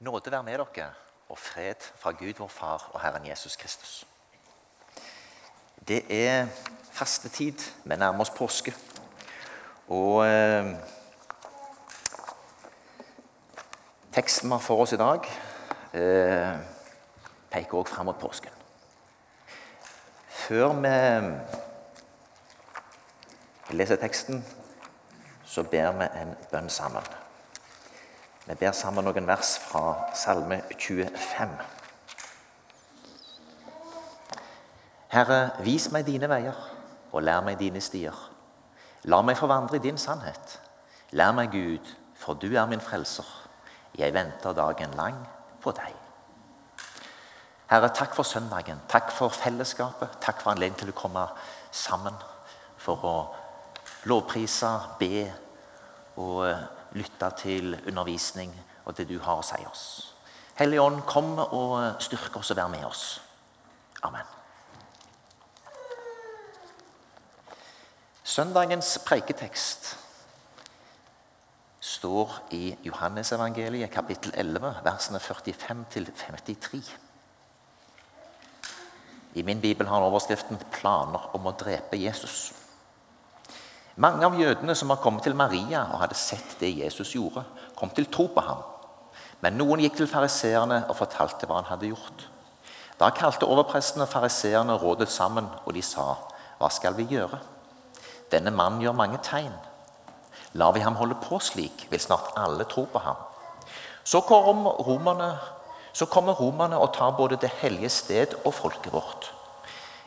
Nåde være med dere og fred fra Gud vår Far og Herren Jesus Kristus. Det er fastetid. Vi nærmer oss påske. Og eh, teksten vi har for oss i dag, eh, peker også fram mot påsken. Før vi leser teksten, så ber vi en bønn sammen. Vi ber sammen noen vers fra Salme 25. Herre, vis meg dine veier, og lær meg dine stier. La meg forvandre i din sannhet. Lær meg, Gud, for du er min frelser. Jeg venter dagen lang på deg. Herre, takk for søndagen. Takk for fellesskapet. Takk for anledningen til å komme sammen for å lovprise, be og lytte til undervisning og det du har å si oss. Hellige Ånd, kom og styrk oss og vær med oss. Amen. Søndagens preiketekst står i Johannesevangeliet kapittel 11, versene 45 53. I min bibel har han overskriften 'Planer om å drepe Jesus'. Mange av jødene som var kommet til Maria og hadde sett det Jesus gjorde, kom til tro på ham. Men noen gikk til fariseerne og fortalte hva han hadde gjort. Da kalte overpresten og fariseerne rådet sammen, og de sa, 'Hva skal vi gjøre?' Denne mannen gjør mange tegn. Lar vi ham holde på slik, vil snart alle tro på ham. Så kommer romerne, så kommer romerne og tar både det hellige sted og folket vårt.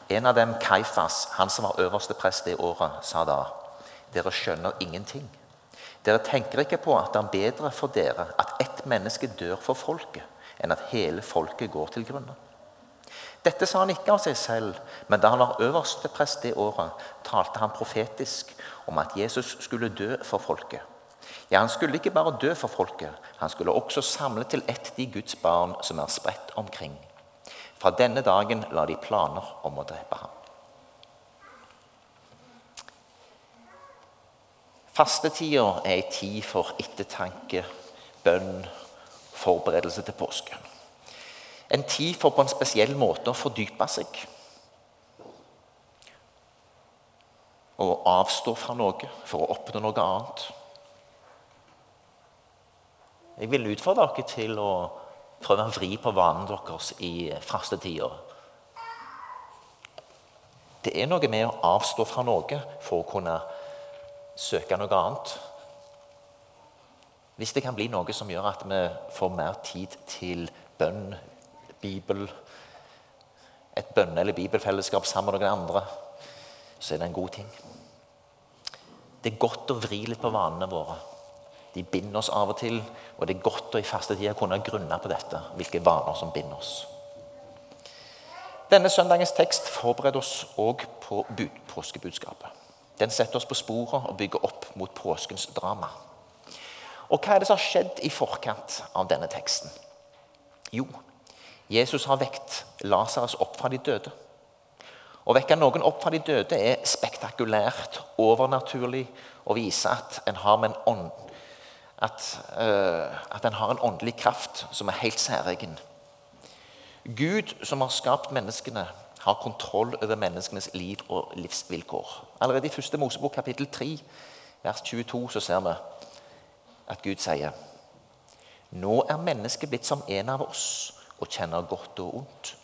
En av dem, Kaifas, han som var øverste prest det året, sa da dere skjønner ingenting. Dere tenker ikke på at det er bedre for dere at ett menneske dør for folket, enn at hele folket går til grunne. Dette sa han ikke av seg selv, men da han var øverste prest det året, talte han profetisk om at Jesus skulle dø for folket. Ja, Han skulle ikke bare dø for folket, han skulle også samle til ett de Guds barn som er spredt omkring. Fra denne dagen la de planer om å drepe ham. Fastetida er ei tid for ettertanke, bønn, forberedelse til påske. En tid for på en spesiell måte å fordype seg. Og avstå fra noe for å oppnå noe annet. Jeg vil utfordre dere til å prøve å vri på vanen deres i fastetida. Det er noe med å avstå fra noe for å kunne søke noe annet. Hvis det kan bli noe som gjør at vi får mer tid til bønn, bibel, et bønne- eller bibelfellesskap sammen med noen andre, så er det en god ting. Det er godt å vri litt på vanene våre. De binder oss av og til, og det er godt å i faste tider kunne grunne på dette, hvilke vaner som binder oss. Denne søndagens tekst forbereder oss òg på påskebudskapet. Den setter oss på sporet og bygger opp mot påskens drama. Og hva er det som har skjedd i forkant av denne teksten? Jo, Jesus har vekt Lasarus opp fra de døde. Å vekke noen opp fra de døde er spektakulært, overnaturlig og vise at en har, en, ånd, at, uh, at en har en åndelig kraft som er helt særegen. Gud som har skapt menneskene, har kontroll over menneskenes liv og livsvilkår. Allerede i første Mosebok kapittel 3, vers 22, så ser vi at Gud sier Nå er mennesket blitt som en av oss og kjenner godt og ondt.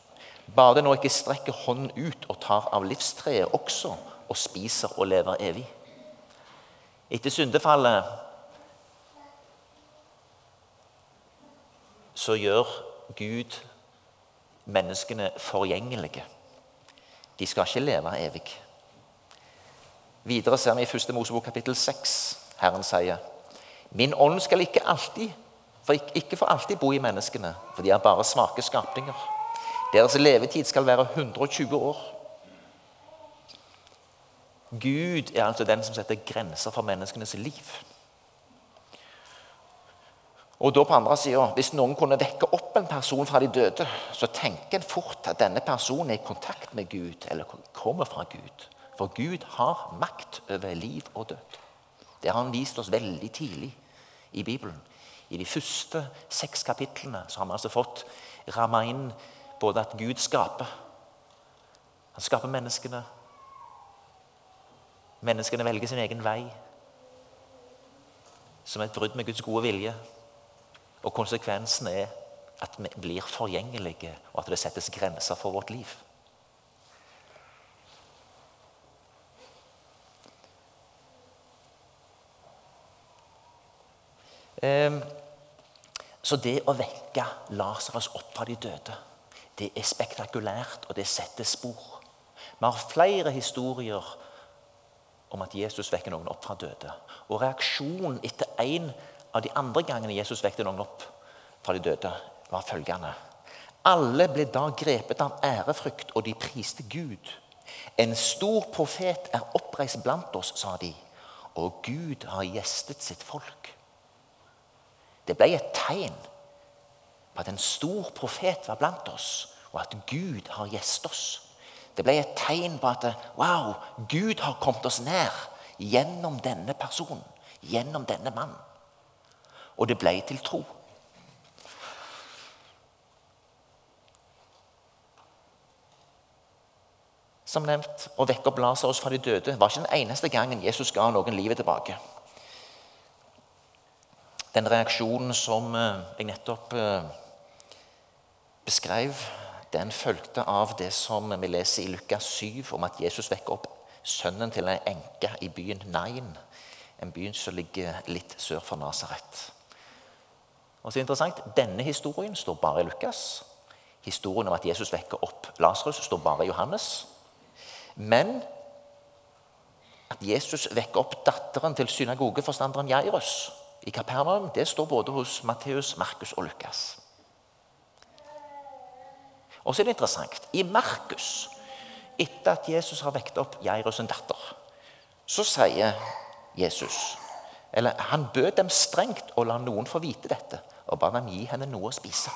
Bare det nå ikke strekker hånden ut og tar av livstreet også og spiser og lever evig. Etter syndefallet så gjør Gud menneskene forgjengelige. De skal ikke leve evig. Videre ser vi i 1. Mosebok kapittel 6. Herren sier, Min ånd skal ikke alltid, for ikke for alltid bo i menneskene, for de er bare svake skapninger. Deres levetid skal være 120 år. Gud er altså den som setter grenser for menneskenes liv. Og da på andre siden, Hvis noen kunne vekke opp en person fra de døde, så tenker en fort at denne personen er i kontakt med Gud, eller kommer fra Gud. For Gud har makt over liv og død. Det har han vist oss veldig tidlig i Bibelen. I de første seks kapitlene så har vi altså fått ramma inn både at Gud skaper Han skaper menneskene. Menneskene velger sin egen vei som et brudd med Guds gode vilje. Og konsekvensen er at vi blir forgjengelige, og at det settes grenser for vårt liv. Ehm, så det å vekke Lasarus opp fra de døde, det er spektakulært, og det setter spor. Vi har flere historier om at Jesus vekker noen opp fra døde. Og reaksjonen etter en av de andre gangene Jesus vekte noen opp fra de døde, var følgende. Alle ble da grepet av ærefrykt, og de priste Gud. En stor profet er oppreist blant oss, sa de, og Gud har gjestet sitt folk. Det ble et tegn på at en stor profet var blant oss, og at Gud har gjestet oss. Det ble et tegn på at wow, Gud har kommet oss nær gjennom denne personen, gjennom denne mannen. Og det ble til tro. Som nevnt, Å vekke opp Lasarus fra de døde var ikke den eneste gangen Jesus ga noen livet tilbake. Den reaksjonen som eh, jeg nettopp eh, beskrev, den fulgte av det som vi leser i Lukas 7, om at Jesus vekker opp sønnen til ei enke i byen Nain. En by som ligger litt sør for Nasaret. Og så interessant, Denne historien står bare i Lukas. Historien om at Jesus vekker opp Lasarus, står bare i Johannes. Men at Jesus vekker opp datteren til synagogeforstanderen Jairus i Kapernaum, det står både hos Matteus, Markus og Lukas. Og så er det interessant. I Markus, etter at Jesus har vekt opp Jairus' datter, så sier Jesus eller Han bød dem strengt å la noen få vite dette, og ba ham gi henne noe å spise.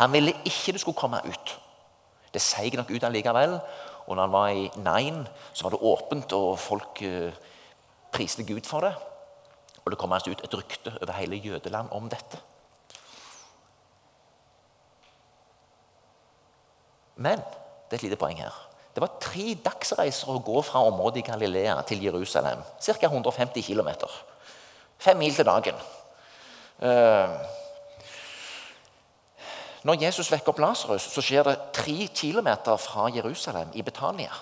Han ville ikke det skulle komme ut. Det seig nok ut allikevel. Og når han var i Nain, så var det åpent, og folk uh, priste Gud for det. Og det kom altså ut et rykte over hele Jødeland om dette. Men det er et lite poeng her. Det var tre dagsreiser å gå fra området i Galilea til Jerusalem. Ca. 150 km. Fem mil til dagen. Eh, når Jesus vekker opp Lasarus, så skjer det tre kilometer fra Jerusalem, i Betania.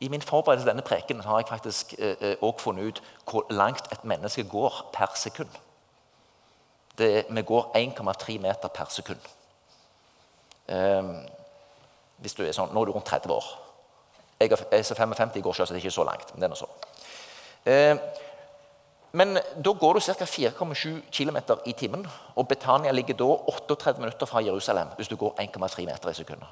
I min forberedelse til denne preken har jeg faktisk også eh, eh, funnet ut hvor langt et menneske går per sekund. Det, vi går 1,3 meter per sekund. Um, hvis du er sånn, Nå er du rundt 30 år. Jeg er 55 i går selv, så det er ikke så langt. Men det er så. Um, men da går du ca. 4,7 km i timen. Og Betania ligger da 38 minutter fra Jerusalem hvis du går 1,3 meter i sekundet.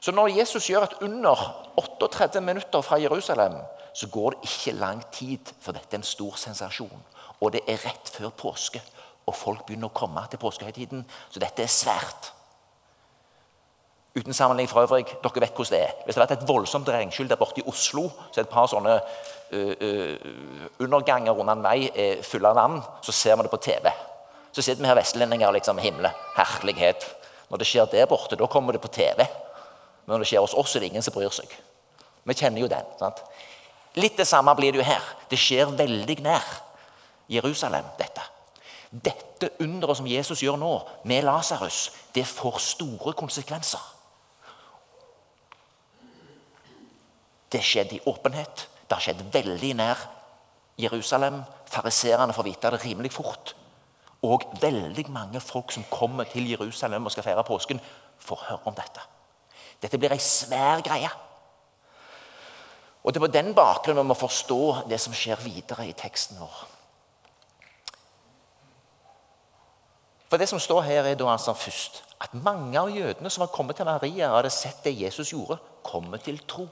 Så når Jesus gjør at under 38 minutter fra Jerusalem, så går det ikke lang tid, for dette er en stor sensasjon. Og det er rett før påske, og folk begynner å komme til påskehøytiden. Så dette er svært. Uten sammenligning for øvrig, dere vet hvordan det er. Hvis det hadde vært et voldsomt regnskyll der borte i Oslo, så er det et par sånne underganger under en vei er fulle av vann, så ser vi det på TV. Så sitter vi her vestlendinger og liksom himle. Herlighet. Når det skjer der borte, da kommer det på TV. Men når det skjer hos oss, er det ingen som bryr seg. Vi kjenner jo den. sant? Litt det samme blir det jo her. Det skjer veldig nær Jerusalem, dette. Dette underet som Jesus gjør nå med Lasarus, det får store konsekvenser. Det skjedde i åpenhet. Det har skjedd veldig nær Jerusalem. Fariserene får vite det rimelig fort. Og veldig mange folk som kommer til Jerusalem og skal feire påsken, får høre om dette. Dette blir ei svær greie. Og Det er på den bakgrunnen vi må forstå det som skjer videre i teksten vår. For Det som står her, er da altså først at mange av jødene som var kommet til Maria, og hadde sett det Jesus gjorde, kommer til tro.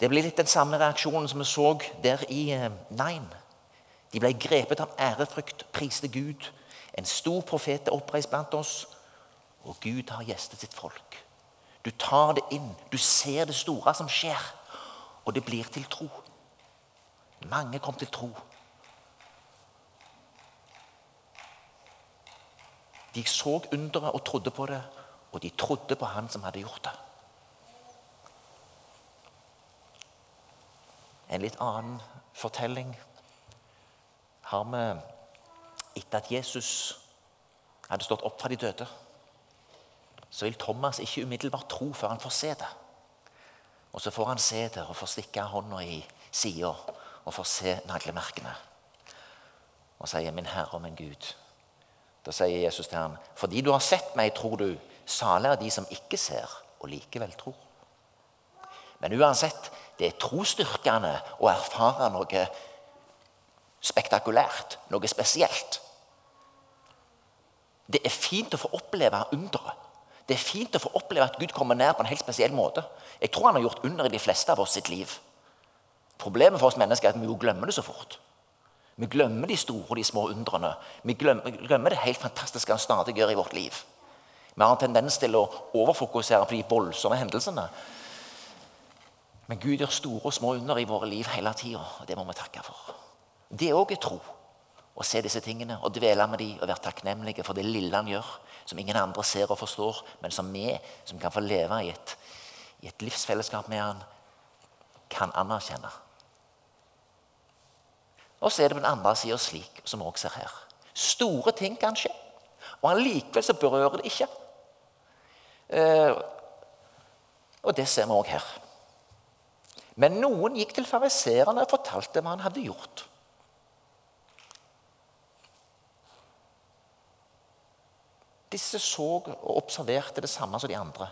Det blir litt den samme reaksjonen som vi så der i eh, Nine. De ble grepet av ærefrykt, priste Gud. En stor profet er oppreist blant oss, og Gud har gjestet sitt folk. Du tar det inn, du ser det store som skjer, og det blir til tro. Mange kom til tro. De så underet og trodde på det, og de trodde på han som hadde gjort det. En litt annen fortelling har vi etter at Jesus hadde stått opp fra de døde. Så vil Thomas ikke umiddelbart tro før han får se det. Og så får han se det og får stikke hånda i sida og får se naglemerkene. Og sier 'Min Herre og min Gud'. Da sier Jesus til ham, 'Fordi du har sett meg, tror du, salig er de som ikke ser, og likevel tror'. Men uansett, det er trosstyrkende å erfare noe spektakulært, noe spesielt. Det er fint å få oppleve underet. Det er fint å få oppleve at Gud kommer nær på en helt spesiell måte. Jeg tror han har gjort under i de fleste av oss sitt liv. Problemet for oss mennesker er at vi jo glemmer det så fort. Vi glemmer de store og de små undrene. Vi glemmer, glemmer det helt fantastiske han stadig gjør i vårt liv. Vi har en tendens til å overfokusere på de voldsomme hendelsene. Men Gud gjør store og små under i våre liv hele tida, det må vi takke for. Det òg er tro. Å se disse tingene og dvele med dem og være takknemlige for det lille han gjør, som ingen andre ser og forstår, men som vi, som kan få leve i et, i et livsfellesskap med han, kan anerkjenne. Og så er det på den andre sida slik, som vi også ser her. Store ting kan skje, og allikevel så berører det ikke. Eh, og det ser vi òg her. Men noen gikk til fariseerne og fortalte hva han hadde gjort. Disse så og observerte det samme som de andre.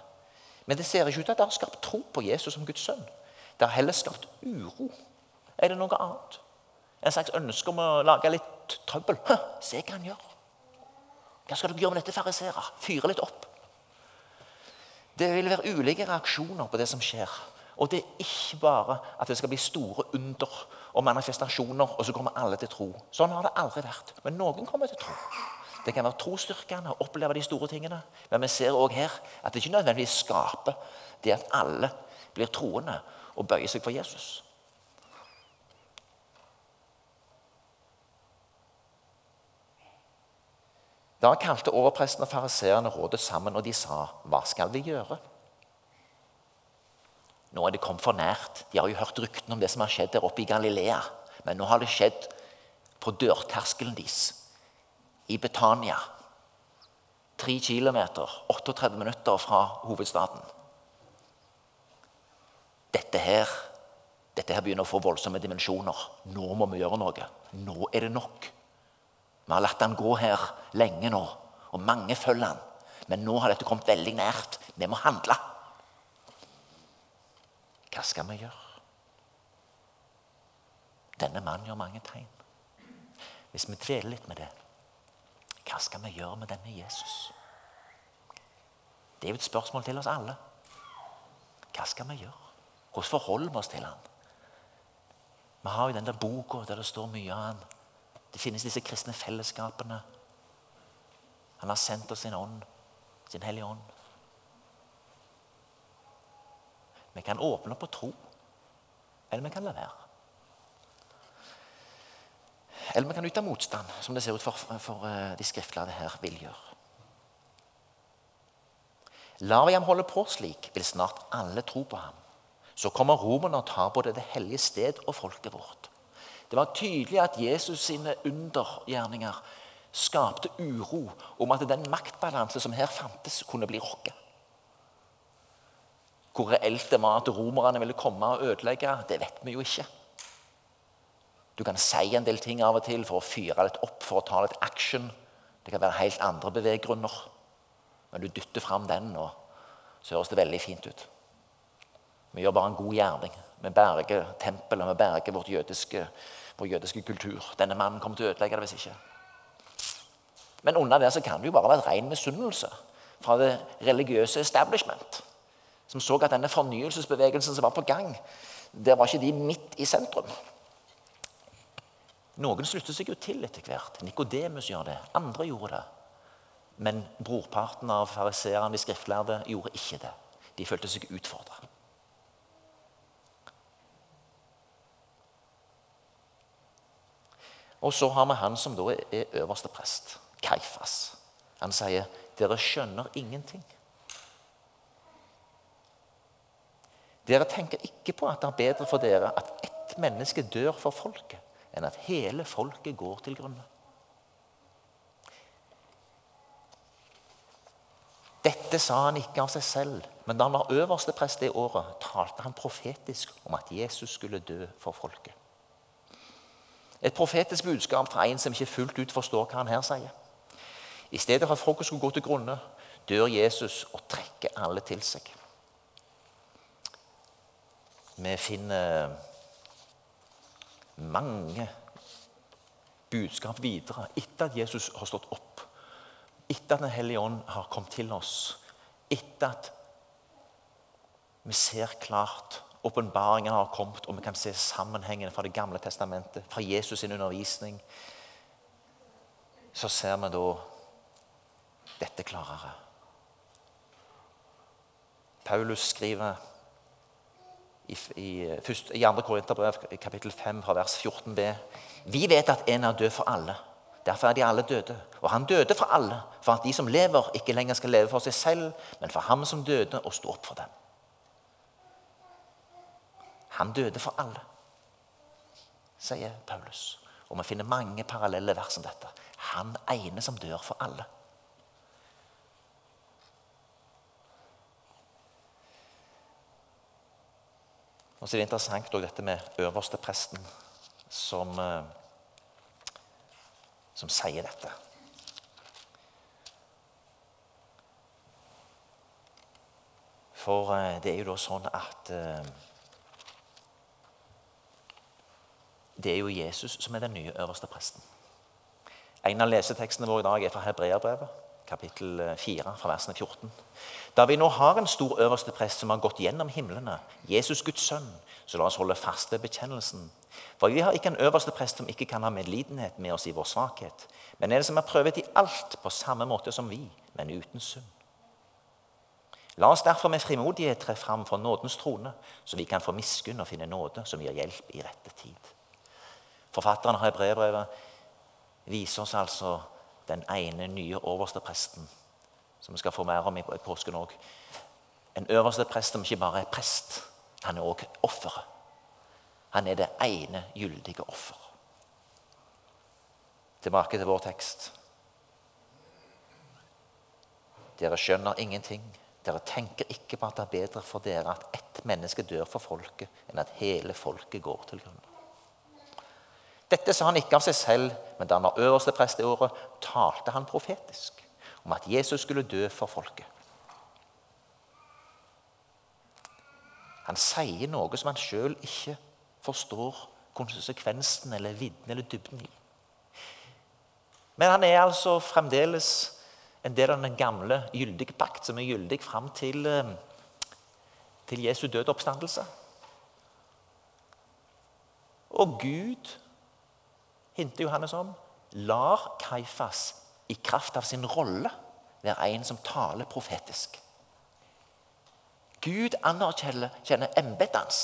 Men det ser ikke ut til at det har skapt tro på Jesus som Guds sønn. Det har heller skapt uro. Er det noe annet? En slags ønske om å lage litt trøbbel. Hå, se hva han gjør. Hva skal dere gjøre med dette, fariserer? Fyre litt opp. Det vil være ulike reaksjoner på det som skjer. Og det er ikke bare at det skal bli store under og manifestasjoner, og så kommer alle til tro. Sånn har det aldri vært. Men noen kommer til tro. Det kan være trosstyrkende å oppleve de store tingene. Men vi ser også her at det ikke nødvendigvis skaper det at alle blir troende og bøyer seg for Jesus. Da kalte overpresten og fariseerne rådet sammen, og de sa, 'Hva skal vi gjøre?' Nå er det kommet for nært. De har jo hørt ryktene om det som har skjedd der oppe i Galilea. Men nå har det skjedd på dørterskelen deres, i Betania. Tre kilometer, 38 minutter fra hovedstaden. Dette her, dette her begynner å få voldsomme dimensjoner. Nå må vi gjøre noe. Nå er det nok. Vi har latt han gå her lenge nå, og mange følger han. Men nå har dette kommet veldig nært. Vi må handle. Hva skal vi gjøre? Denne mannen gjør mange tegn. Hvis vi dveler litt med det, hva skal vi gjøre med denne Jesus? Det er jo et spørsmål til oss alle. Hva skal vi gjøre? Hvordan forholder vi oss til han? Vi har jo den der boka der det står mye av han. Det finnes disse kristne fellesskapene. Han har sendt oss sin ånd, sin hellige ånd. Vi kan åpne opp og tro, eller vi kan la være. Eller vi kan ut av motstand, som det ser ut for, for eh, de skriftlærde her vil gjøre. Lar vi ham holde på slik, vil snart alle tro på ham. Så kommer romerne og tar både det hellige sted og folket vårt. Det var tydelig at Jesus sine undergjerninger skapte uro om at den maktbalanse som her fantes, kunne bli rokket. Hvor reelt det var at romerne ville komme og ødelegge, det vet vi jo ikke. Du kan si en del ting av og til for å fyre litt opp, for å ta litt action. Det kan være helt andre beveggrunner. Men du dytter fram den, og så høres det veldig fint ut. Vi gjør bare en god gjerning. Vi berger tempelet, vi berger vårt jødiske, vår jødiske kultur. Denne mannen kommer til å ødelegge det hvis ikke. Men under det så kan det jo bare være ren misunnelse fra det religiøse establishment. Som så at denne fornyelsesbevegelsen som var på gang, der var ikke de midt i sentrum. Noen sluttet seg jo til etter hvert. Nikodemus gjør det. Andre gjorde det. Men brorparten av fariseerne, de skriftlærde, gjorde ikke det. De følte seg utfordra. Og så har vi han som da er øverste prest, Kaifas. Han sier, 'Dere skjønner ingenting'. Dere tenker ikke på at det er bedre for dere at ett menneske dør for folket, enn at hele folket går til grunne. Dette sa han ikke av seg selv, men da han var øverste prest det året, talte han profetisk om at Jesus skulle dø for folket. Et profetisk budskap fra en som ikke fullt ut forstår hva han her sier. I stedet for at folket skulle gå til grunne, dør Jesus og trekker alle til seg. Vi finner mange budskap videre etter at Jesus har stått opp. Etter at Den hellige ånd har kommet til oss. Etter at vi ser klart åpenbaringen har kommet, og vi kan se sammenhengen fra Det gamle testamentet, fra Jesus' sin undervisning. Så ser vi da dette klarere. Paulus skriver i, i, først, i 2. Korinterbrev kapittel 5 fra vers 14b. Vi vet at en er død for alle. Derfor er de alle døde. Og han døde for alle, for at de som lever, ikke lenger skal leve for seg selv, men for ham som døde og stå opp for dem. Han døde for alle, sier Paulus. Og vi finner mange parallelle vers om dette. Han ene som dør for alle. Og så er det interessant også dette med øverste presten som, eh, som sier dette. For eh, det er jo da sånn at eh, Det er jo Jesus som er den nye øverste presten. En av lesetekstene våre i dag er fra Hebreabrevet, kapittel 4, fra versene 14. Da vi nå har en stor øverste prest som har gått gjennom himlene, Jesus Guds sønn, så la oss holde fast ved bekjennelsen. For vi har ikke en øverste prest som ikke kan ha medlidenhet med oss i vår svakhet, men en som er prøvet i alt på samme måte som vi, men uten synd. La oss derfor med frimodighet tre fram for nådens trone, så vi kan få miskunn og finne nåde som gir hjelp i rette tid. Forfatteren av brevbrevet viser oss altså den ene nye overste presten som vi skal få mer om i påsken òg. En øverste prest som ikke bare er prest, han er òg offeret. Han er det ene gyldige offer. Tilbake til vår tekst. Dere skjønner ingenting. Dere tenker ikke på at det er bedre for dere at ett menneske dør for folket, enn at hele folket går til grunn. Dette sa han ikke av seg selv, men da han var øverste prest i året, talte han profetisk om at Jesus skulle dø for folket. Han sier noe som han sjøl ikke forstår konsekvensen eller vidden eller dybden i. Men han er altså fremdeles en del av den gamle gyldige pakt, som er gyldig fram til, eh, til Jesu død oppstandelse. Og Gud, hinter Johannes om, lar Kaifas i kraft av sin rolle være en som taler profetisk. Gud anerkjenner embetet hans.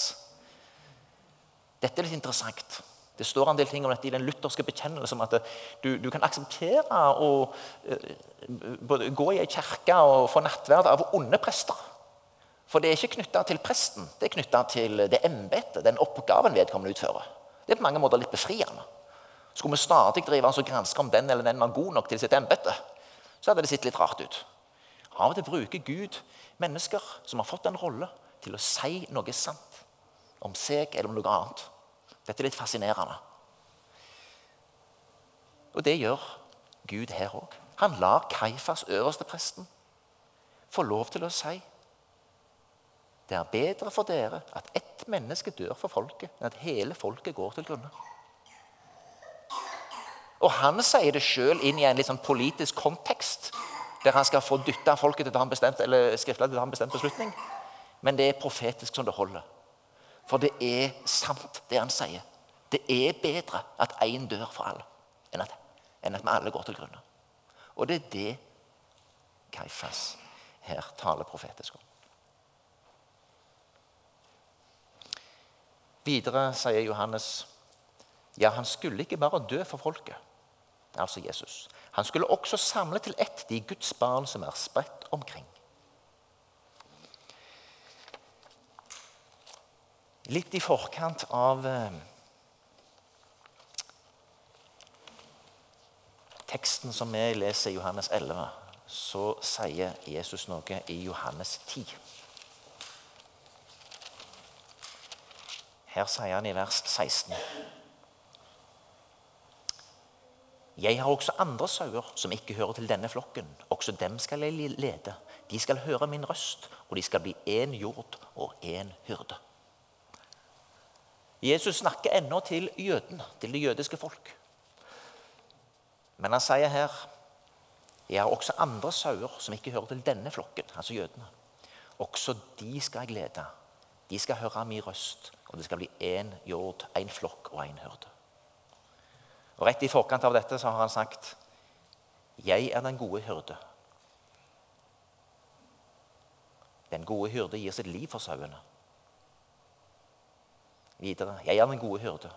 Dette er litt interessant. Det står en del ting om dette i den lutherske bekjennelsen. At du, du kan akseptere å uh, gå i ei kirke og få nattverd av onde prester. For det er ikke knytta til presten, det er knytta til det embetet, den oppgaven vedkommende utfører. Det er på mange måter litt befriende. Skulle vi stadig drive og granske om den eller den var god nok til sitt embete, så hadde det sett litt rart ut. Av og til bruker Gud mennesker som har fått en rolle, til å si noe sant om seg eller om noe annet. Dette er litt fascinerende. Og det gjør Gud her òg. Han lar Kaifas, øverste presten, få lov til å si det er bedre for dere at ett menneske dør for folket, enn at hele folket går til grunne. Og han sier det sjøl inn i en litt sånn politisk kontekst, der han skal få dytta folket til å ta en bestemt, ta en bestemt beslutning. Men det er profetisk som det holder. For det er sant, det han sier. Det er bedre at én dør for alle, enn at, enn at vi alle går til grunne. Og det er det Kaifas her taler profetisk om. Videre sier Johannes ja, han skulle ikke bare dø for folket. Altså Jesus. Han skulle også samle til ett de Guds barn som er spredt omkring. Litt i forkant av eh, teksten som vi leser i Johannes 11, så sier Jesus noe i Johannes 10. Her sier han i vers 16 Jeg har også andre sauer som ikke hører til denne flokken. Også dem skal jeg lede. De skal høre min røst, og de skal bli én jord og én hyrde. Jesus snakker ennå til jødene, til det jødiske folk. Men han sier her jeg har også andre sauer som ikke hører til denne flokken, altså jødene. Også de skal jeg lede. De skal høre min røst, og det skal bli én jord, én flokk og én hyrde. Og Rett i forkant av dette så har han sagt, 'Jeg er den gode hyrde'. Den gode hyrde gir sitt liv for sauene. Videre, 'Jeg er den gode hyrde'.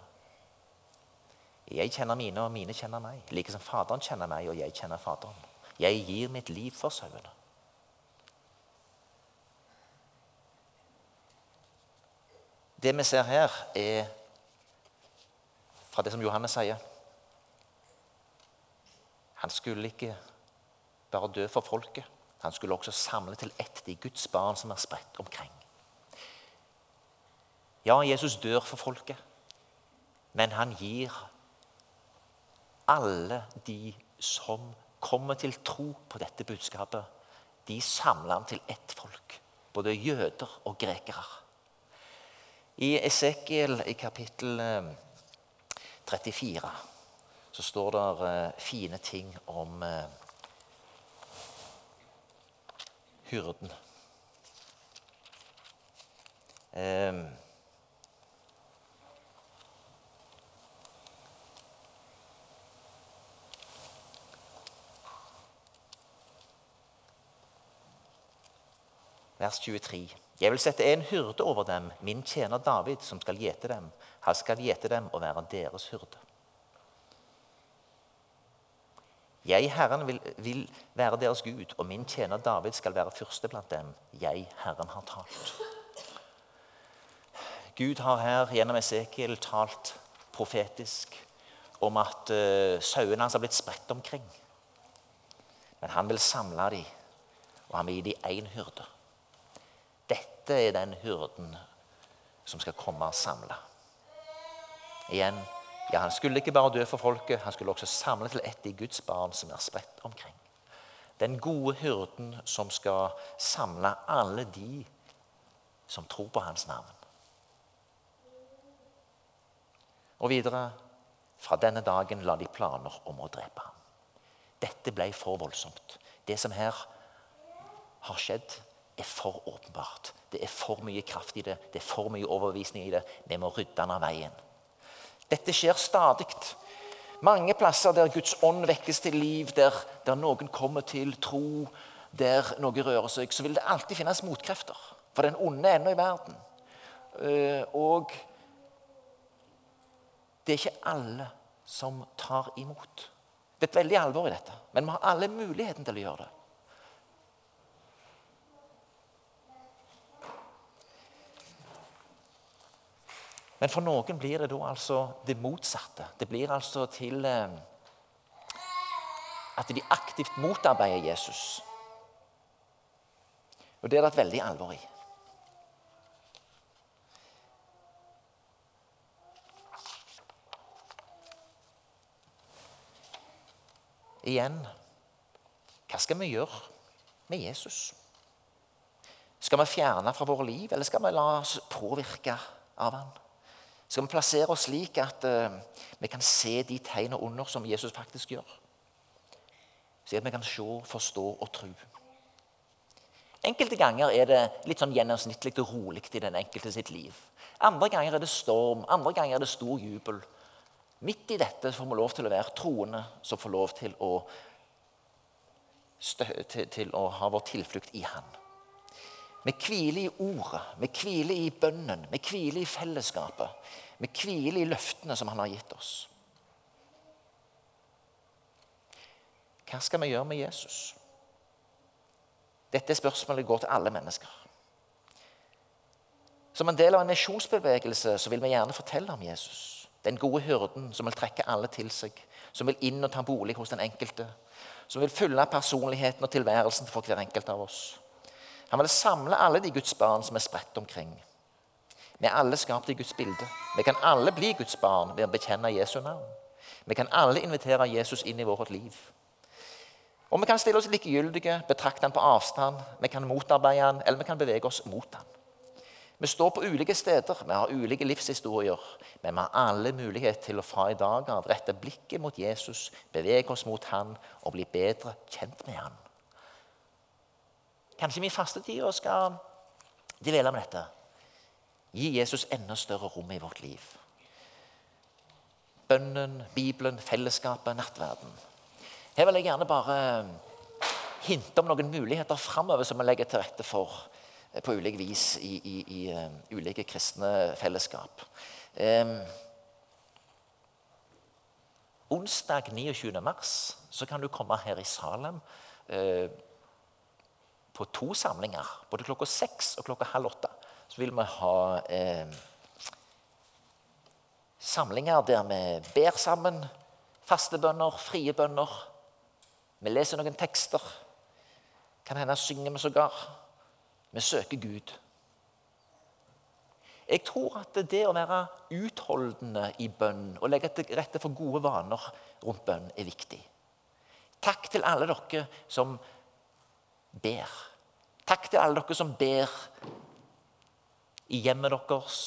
Jeg kjenner mine, og mine kjenner meg. Like som Faderen kjenner meg, og jeg kjenner Faderen. Jeg gir mitt liv for sauene. Det vi ser her, er fra det som Johannes sier. Han skulle ikke bare dø for folket. Han skulle også samle til ett de Guds barn som er spredt omkring. Ja, Jesus dør for folket, men han gir alle de som kommer til tro på dette budskapet, de samler han til ett folk. Både jøder og grekere. I Esekiel i kapittel 34 eh, så står det eh, fine ting om eh, hyrden. Um, vers 23. Jeg vil sette en hyrde over dem, min tjener David, som skal gjete dem. Han skal gjete dem og være deres hyrde. Jeg, Herren, vil, vil, være deres Gud, og min tjener David skal være første blant dem. Jeg, Herren, har talt. Gud har her gjennom Esekiel talt profetisk om at uh, sauene hans har blitt spredt omkring. Men han vil samle dem, og han vil gi dem én hyrde. Dette er den hyrden som skal komme og samle. Igjen ja, Han skulle ikke bare dø for folket, han skulle også samle til ett de Guds barn som er spredt omkring. Den gode hyrden som skal samle alle de som tror på hans navn. Og videre fra denne dagen la de planer om å drepe ham. Dette ble for voldsomt. Det som her har skjedd, er for åpenbart. Det er for mye kraft i det, det er for mye overbevisning i det. Vi må rydde den av veien. Dette skjer stadig. Mange plasser der Guds ånd vekkes til liv, der, der, noen kommer til tro, der noe rører seg, så vil det alltid finnes motkrefter. For den onde er ennå i verden. Eh, og det er ikke alle som tar imot. Det er et veldig alvor i dette, men vi har alle muligheten til å gjøre det. Men for noen blir det da altså det motsatte. Det blir altså til eh, at de aktivt motarbeider Jesus. Og det er det et veldig alvor i. Igjen hva skal vi gjøre med Jesus? Skal vi fjerne fra våre liv, eller skal vi la oss påvirke av han? Skal vi plassere oss slik at uh, vi kan se de tegn under som Jesus faktisk gjør? Slik at vi kan se, forstå og tro. Enkelte ganger er det litt sånn gjennomsnittlig og rolig i den enkelte sitt liv. Andre ganger er det storm, andre ganger er det stor jubel. Midt i dette får vi lov til å være troende som får lov til å, til, til å ha vår tilflukt i Han. Vi hviler i ordet, vi hviler i bønnen, vi hviler i fellesskapet. Vi hviler i løftene som han har gitt oss. Hva skal vi gjøre med Jesus? Dette spørsmålet går til alle mennesker. Som en del av en misjonsbevegelse så vil vi gjerne fortelle om Jesus. Den gode hyrden som vil trekke alle til seg, som vil inn og ta bolig hos den enkelte. Som vil fylle personligheten og tilværelsen for hver enkelt av oss. Han vil samle alle de Guds barn som er spredt omkring. Vi er alle skapt i Guds bilde. Vi kan alle bli Guds barn ved å bekjenne Jesu navn. Vi kan alle invitere Jesus inn i vårt liv. Og Vi kan stille oss likegyldige, betrakte han på avstand, vi kan motarbeide han, eller vi kan bevege oss mot han. Vi står på ulike steder, vi har ulike livshistorier, men vi har alle mulighet til å fra i dag av rette blikket mot Jesus, bevege oss mot han og bli bedre kjent med han. Kanskje vi i fastetida skal dvele med dette. Gi Jesus enda større rom i vårt liv. Bønnen, Bibelen, fellesskapet, nattverden. Her vil jeg gjerne bare hinte om noen muligheter framover som vi legger til rette for eh, på ulike vis i, i, i uh, ulike kristne fellesskap. Um, onsdag 29. mars så kan du komme her i Salem uh, på to samlinger. Både klokka seks og klokka halv åtte. Så vil vi ha eh, samlinger der vi ber sammen. Faste bønner, frie bønner. Vi leser noen tekster. Kan hende synger vi sågar. Vi søker Gud. Jeg tror at det å være utholdende i bønn og legge til rette for gode vaner rundt bønn er viktig. Takk til alle dere som ber. Takk til alle dere som ber i hjemmet deres,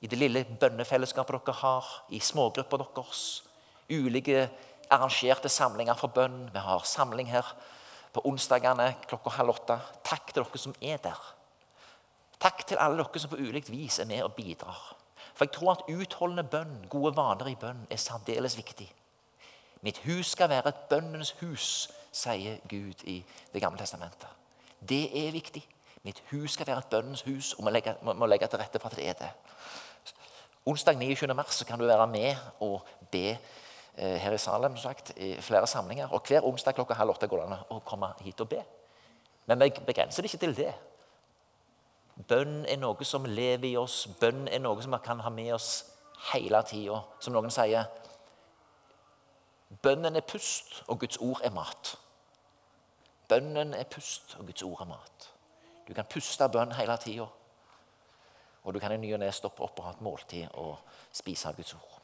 i det lille bønnefellesskapet dere har, i smågrupper deres. Ulike arrangerte samlinger for bønn. Vi har samling her på onsdagene klokka halv åtte. Takk til dere som er der. Takk til alle dere som på ulikt vis er med og bidrar. For jeg tror at utholdende bønn, gode vaner i bønn, er særdeles viktig. Mitt hus skal være et bønnens hus, sier Gud i Det gamle testamentet. Det er viktig. Mitt hus skal være et bønnens hus, og må legge, må legge til rette for at det er det. Onsdag 29. mars kan du være med og be Eh, her i Salem sagt, i flere samlinger. Og Hver onsdag klokka halv åtte går det an å komme hit og be. Men vi begrenser det ikke til det. Bønn er noe som lever i oss. Bønn er noe som vi kan ha med oss hele tida. Som noen sier Bønnen er pust, og Guds ord er mat. Bønnen er pust, og Guds ord er mat. Du kan puste bønn hele tida. Og du kan i ny og ne stoppe opp og ha et måltid og spise av Guds ord.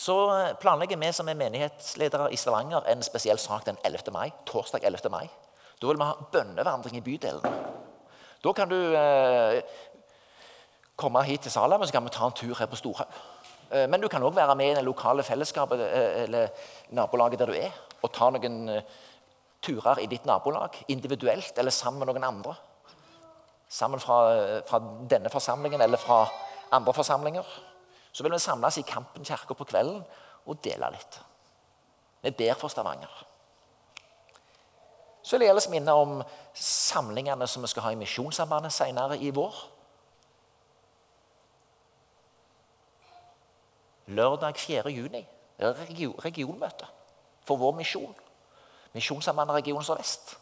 Så planlegger vi som er menighetsledere i Stavanger en spesiell sak den 11. mai. torsdag 11. mai. Da vil vi ha bønnevandring i bydelen. Da kan du eh, komme hit til Salem, og så kan vi ta en tur her på Storhaug. Eh, men du kan òg være med i det lokale fellesskapet eh, eller nabolaget der du er, og ta noen eh, turer i ditt nabolag, individuelt eller sammen med noen andre. Sammen fra, fra denne forsamlingen eller fra andre forsamlinger. Så vil vi samles i Kampen kirke på kvelden og dele litt. Vi ber for Stavanger. Så vil jeg ellers minne om samlingene som vi skal ha i Misjonssambandet senere i vår. Lørdag 4. juni er det regionmøte for vår misjon. Misjonssambandet Region Sør-Vest.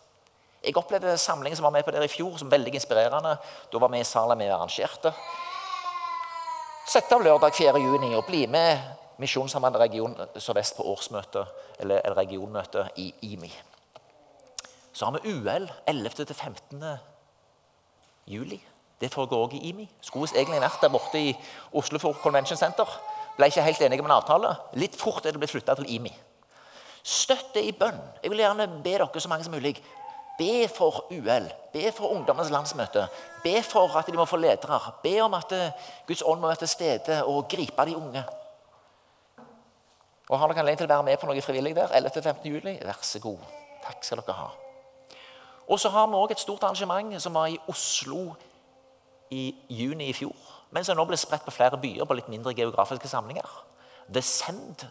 Jeg opplevde samlingen som var med på der i fjor, som veldig inspirerende. Da var vi i salen vi arrangerte. Sett av lørdag 4. juni og bli med Misjonssambandet Region Sør-Vest på årsmøte, eller regionmøte i IMI. Så har vi UL 11.-15. juli. Det foregår òg i IMI. Skulle egentlig vært der borte i Oslo Convention Center. Ble ikke helt enige om en avtale. Litt fort er det blitt flytta til IMI. Støtt det i bønn. Jeg vil gjerne be dere så mange som mulig Be for UL, be for ungdommens landsmøte. Be for at de må få ledere. Be om at eh, Guds ånd må være til stede og gripe de unge. Og Har dere anledning til å være med på noe frivillig der? 11.-15. juli? Vær så god. Takk skal dere ha. Og så har vi òg et stort arrangement som var i Oslo i juni i fjor. Men som nå ble spredt på flere byer på litt mindre geografiske samlinger. The Send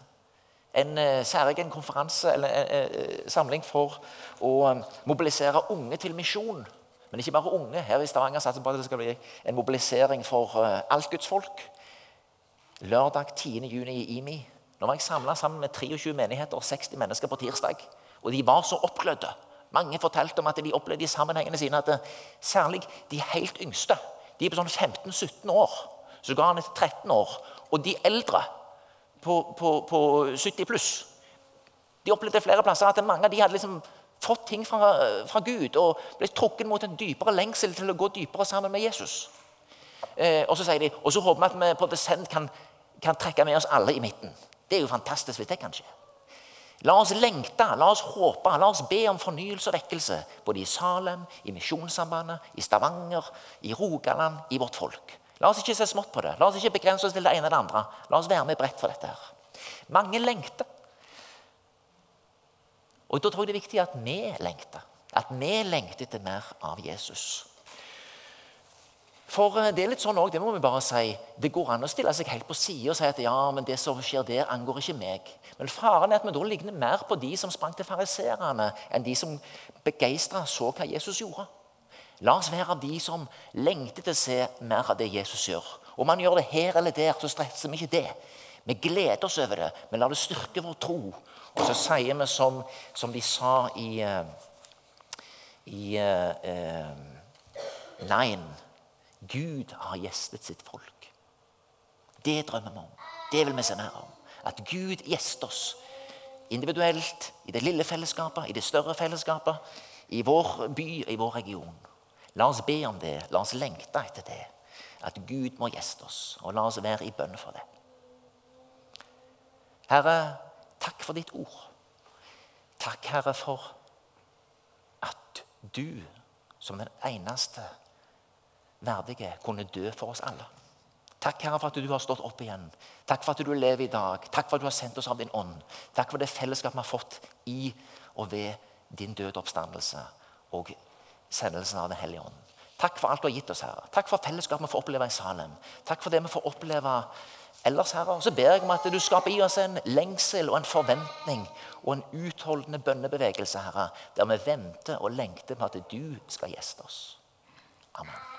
en uh, særegen konferanse eller en samling for å mobilisere unge til misjon. Men ikke bare unge. Her i Stavanger satser på at det skal bli en mobilisering for alt Guds folk. Lørdag 10. juni i IMI. Nå var jeg samla sammen med 23 menigheter og 60 mennesker på tirsdag. Og de var så oppglødde. Mange fortalte om at de opplevde i sammenhengene sine at særlig de helt yngste de er på sånn 15-17 år. Så ga han etter 13 år. Og de eldre på, på, på 70 pluss de opplevde flere plasser at mange av de hadde liksom fått ting fra, fra, Gud og ble trukket mot en dypere lengsel til å gå dypere sammen med Jesus. Eh, og så sier de, og så håper vi at vi på desent kan, kan trekke med oss alle i midten. Det er jo fantastisk hvis det kan skje. La oss lengte, la oss håpe, la oss be om fornyelse og vekkelse. Både i Salem, i Misjonssambandet, i Stavanger, i Rogaland, i vårt folk. La oss ikke se smått på det. La oss ikke begrense oss til det ene eller det andre. La oss være med bredt for dette. her. Mange lengter. Og Da tror jeg det er viktig at vi lengter. At vi lengter etter mer av Jesus. For eh, det er litt sånn også, det må vi bare si, det går an å stille seg helt på sida og si at ja, men det som skjer der, angår ikke meg. Men faren er at vi da ligner mer på de som sprang til fariserene, enn de som begeistra så hva Jesus gjorde. La oss være de som lengter til å se mer av det Jesus gjør. Om han gjør det her eller der, så stresser vi ikke det. Vi gleder oss over det, men la det styrke vår tro. Og så sier vi som, som de sa i, eh, i uh, uh, Gud har gjestet sitt folk. Det drømmer vi om. Det vil vi se mer om. At Gud gjester oss individuelt, i det lille fellesskapet, i det større fellesskapet, i vår by i vår region. La oss be om det. La oss lengte etter det. At Gud må gjeste oss. Og la oss være i bønn for det. Herre, takk for ditt ord. Takk, Herre, for at du som den eneste verdige kunne dø for oss alle. Takk, Herre, for at du har stått opp igjen. Takk for at du lever i dag. Takk for at du har sendt oss av din ånd. Takk for det fellesskap vi har fått i og ved din døde oppstandelse og sendelsen av Den hellige ånd. Takk for alt du har gitt oss, Herre. Takk for fellesskapet vi får oppleve i Salem. Takk for det vi får oppleve ellers, Herre. Og så ber jeg om at du skaper i oss en lengsel og en forventning og en utholdende bønnebevegelse, Herre, der vi venter og lengter på at du skal gjeste oss. Amen.